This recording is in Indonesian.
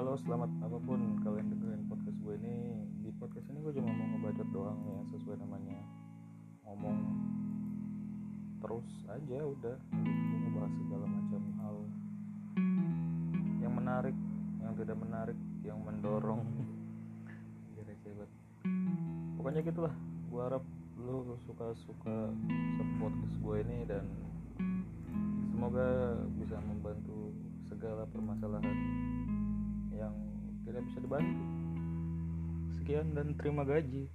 Halo, selamat apa pun kalian dengerin podcast gue ini. Di podcast ini gue cuma mau ngebacot doang ya sesuai namanya. Ngomong terus aja udah. Gue ngebahas segala macam hal yang menarik, yang tidak menarik, yang mendorong. Banget. Pokoknya gitulah. Gue harap lu suka-suka podcast gue ini dan semoga bisa membantu segala permasalahan yang tidak bisa dibantu. Sekian dan terima gaji.